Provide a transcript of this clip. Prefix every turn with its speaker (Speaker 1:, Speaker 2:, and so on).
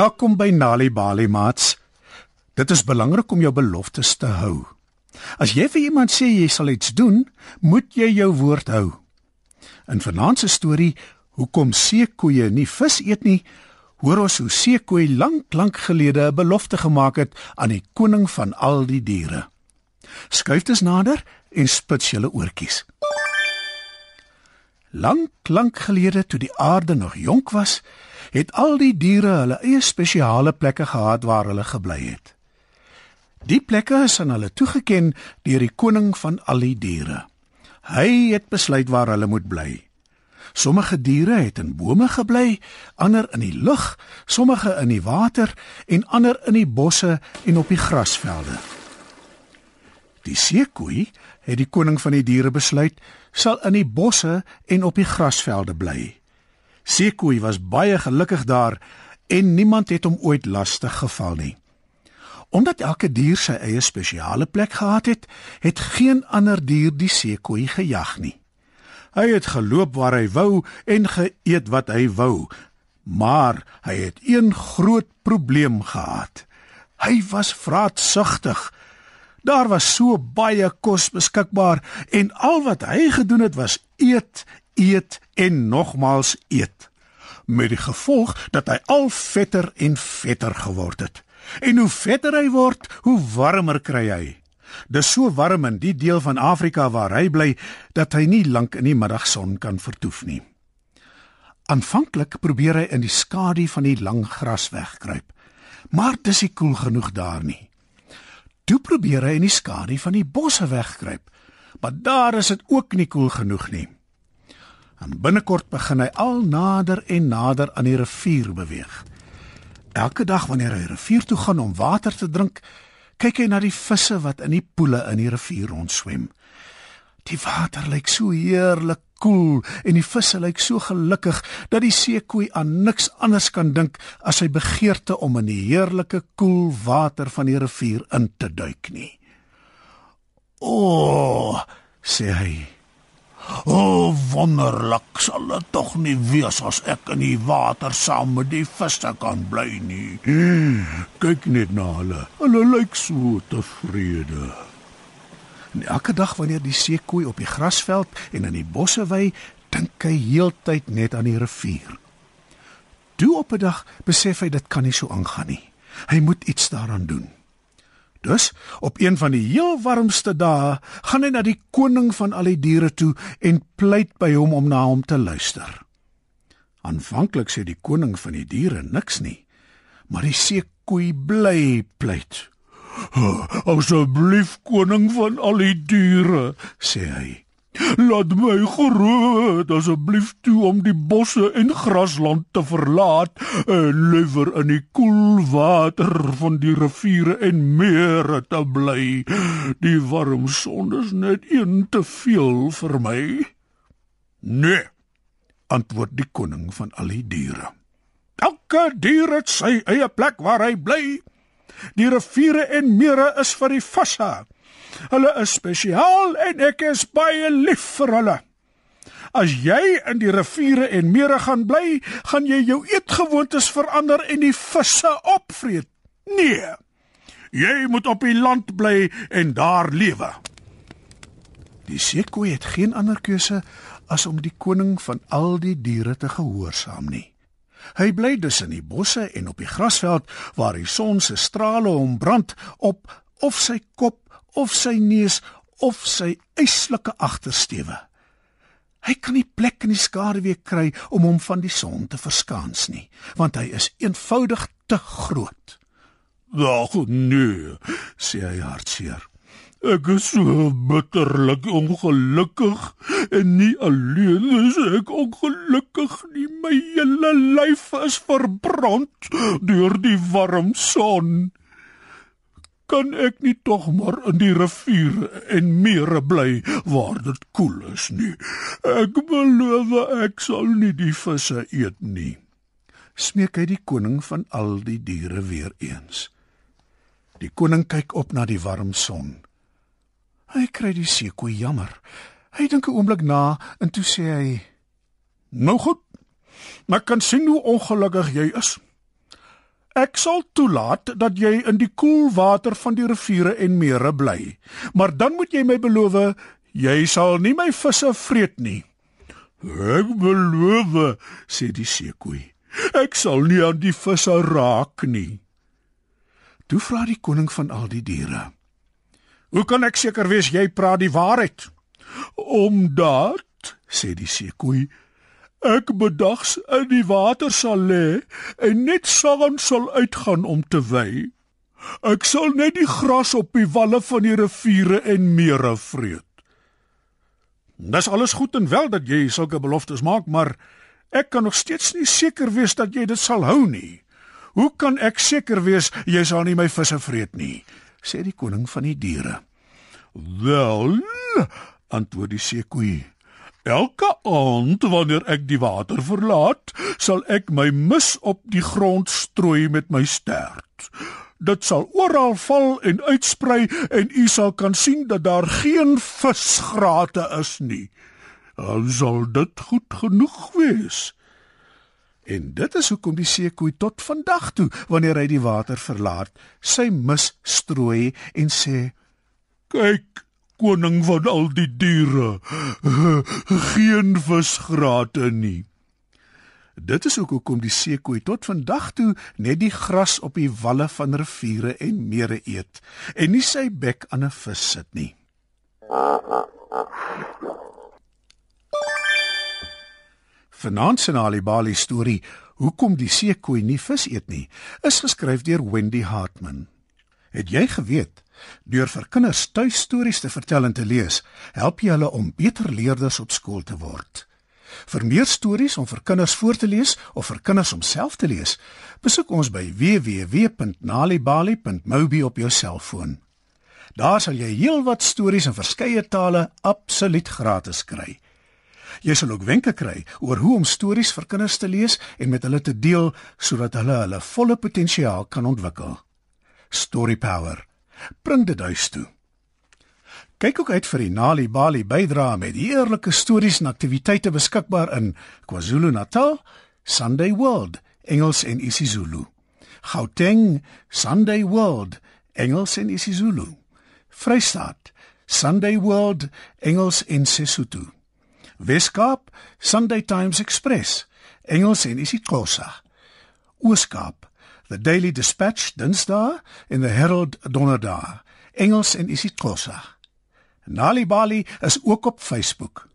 Speaker 1: Welkom by Nali Bali Mats. Dit is belangrik om jou beloftes te hou. As jy vir iemand sê jy sal iets doen, moet jy jou woord hou. In vanaand se storie, hoekom seekoeie nie vis eet nie, hoor ons hoe seekoei lank lank gelede 'n belofte gemaak het aan die koning van al die diere. Skuif dus nader en spits julle oortjies. Lank lank gelede toe die aarde nog jonk was, het al die diere hulle eie spesiale plekke gehad waar hulle gebly het. Die plekke is aan hulle toegeken deur die koning van al die diere. Hy het besluit waar hulle moet bly. Sommige diere het in bome gebly, ander in die lug, sommige in die water en ander in die bosse en op die grasvelde. Die seekoei het die koning van die diere besluit sal in die bosse en op die grasvelde bly. Sekoe was baie gelukkig daar en niemand het hom ooit lastig geval nie. Omdat elke dier sy eie spesiale plek gehad het, het geen ander dier die sekoe gejag nie. Hy het geloop waar hy wou en geëet wat hy wou, maar hy het een groot probleem gehad. Hy was vraatsugtig. Daar was so baie kos beskikbaar en al wat hy gedoen het was eet, eet en nogmaals eet met die gevolg dat hy al vetter en vetter geword het. En hoe vetter hy word, hoe warmer kry hy. Dis so warm in die deel van Afrika waar hy bly dat hy nie lank in die middagson kan vertoef nie. Aanvanklik probeer hy in die skadu van die lang gras wegkruip, maar dis nie koel genoeg daar nie. Toe probeer hy in die skadu van die bosse wegkruip, maar daar is dit ook nie koel genoeg nie. En binnekort begin hy al nader en nader aan die rivier beweeg. Elke dag wanneer hy rivier toe gaan om water te drink, kyk hy na die visse wat in die poele in die rivier rondswem. Die water lyk so heerlik koel en die visse lyk so gelukkig dat die seekoei aan niks anders kan dink as sy begeerte om in die heerlike koel water van die rivier in te duik nie. O, oh, sê hy. O, oh, wonderlik sal dit tog nie wees as ek in die water saam met die visse kan bly nie. Kyk net na hulle. Hulle lyk so tevrede. En elke dag wanneer die seekoei op die grasveld en in die bosse wy, dink hy heeltyd net aan die rivier. Toe op 'n dag besef hy dit kan nie so aangaan nie. Hy moet iets daaraan doen. Dus op een van die heel warmste dae gaan hy na die koning van al die diere toe en pleit by hom om na hom te luister. Aanvanklik sê die koning van die diere niks nie, maar die seekoei bly pleit. "Asseblief koning van al die diere," sê hy. Laat my groot asseblief toe om die bosse en grasland te verlaat en liewer in die koel water van die riviere en mere te bly. Die warm son is net een te veel vir my. Nee, antwoord die koning van al die diere. Elke dier het sy eie plek waar hy bly. Die riviere en mere is vir die visse. Hulle is spesiaal en ek is baie lief vir hulle. As jy in die riviere en mere gaan bly, gaan jy jou eetgewoontes verander en die visse opvreet. Nee. Jy moet op die land bly en daar lewe. Die seekoei het geen ander keuse as om die koning van al die diere te gehoorsaam nie. Hy bly dus in die bosse en op die grasveld waar die son se strale hom brand op of sy kop of sy neus of sy eislike agtersteewe. Hy kan nie plek in die skaduwee kry om hom van die son te verskans nie, want hy is eenvoudig te groot. "Ag nee," sê hy hartseer. "Ek is so bitterlik ongelukkig en nie alleen is ek ongelukkig nie, my hele lyf is verbrand deur die warm son." kan ek nie tog maar in die riviere en mere bly waar dit koel is nie. Ek beloof ek sal nie die visse eet nie. Smeek hy die koning van al die diere weer eens. Die koning kyk op na die warm son. Hy kry die seekoe jammer. Hy dink 'n oomblik na en toe sê hy: "Nou goed. Maar kan sien hoe ongelukkig jy is. Ek sal toelaat dat jy in die koel water van die riviere en mere bly, maar dan moet jy my beloof jy sal nie my visse vreet nie.
Speaker 2: Ek beloof, sê die seekoei. Ek sal nie aan die visse raak nie.
Speaker 1: Toe vra die koning van al die diere: "Hoe kan ek seker wees jy praat die waarheid?"
Speaker 2: "Omdat," sê die seekoei, "ek bedags in die water sal lê en net saam sal uitgaan om te wy. Ek sal net die gras op die walle van die riviere en mere vreet."
Speaker 1: Dis alles goed en wel dat jy sulke beloftes maak, maar ek kan nog steeds nie seker wees dat jy dit sal hou nie. Hoe kan ek seker wees jy sal nie my visse vreet nie? Sê die koning van die diere.
Speaker 2: Wel, antwoord die seekoei. Elke aand wanneer ek die water verlaat, sal ek my mis op die grond strooi met my stert. Dit sal oral val en uitsprei en u sal kan sien dat daar geen visgrate is nie. Dan sal dit goed genoeg wees.
Speaker 1: En dit is hoekom die seekoei tot vandag toe, wanneer hy die water verlaat, sy mis strooi en sê:
Speaker 2: "Kyk, koning van al die diere, geen visgrate nie."
Speaker 1: Dit is ook hoekom die seekoei tot vandag toe net die gras op die walle van riviere en mere eet en nie sy bek aan 'n vis sit nie. Vanaand se Alibali storie, Hoekom die seekoei nie vis eet nie, is geskryf deur Wendy Hartman. Het jy geweet deur vir kinders tuistories te vertel en te lees, help jy hulle om beter leerders op skool te word? Vir meer stories om vir kinders voor te lees of vir kinders om self te lees, besoek ons by www.nalibali.mobi op jou selfoon. Daar sal jy heelwat stories in verskeie tale absoluut gratis kry. Jy sal ook wenke kry oor hoe om stories vir kinders te lees en met hulle te deel sodat hulle hulle volle potensiaal kan ontwikkel. Story Power. Bring dit huis toe. Kyk ook uit vir die Nali Bali bydra met eerlike stories en aktiwiteite beskikbaar in KwaZulu-Natal, Sunday World, Engels en isiZulu. Gauteng, Sunday World, Engels en isiZulu. Vrystaat, Sunday World, Engels en Sesotho. Weskaap, Sunday Times Express, Engels en isiXhosa. Ooskaap, The Daily Dispatch Dinsdae en The Herald Donderdae, Engels en isiXhosa. Nali Bali is ook op Facebook.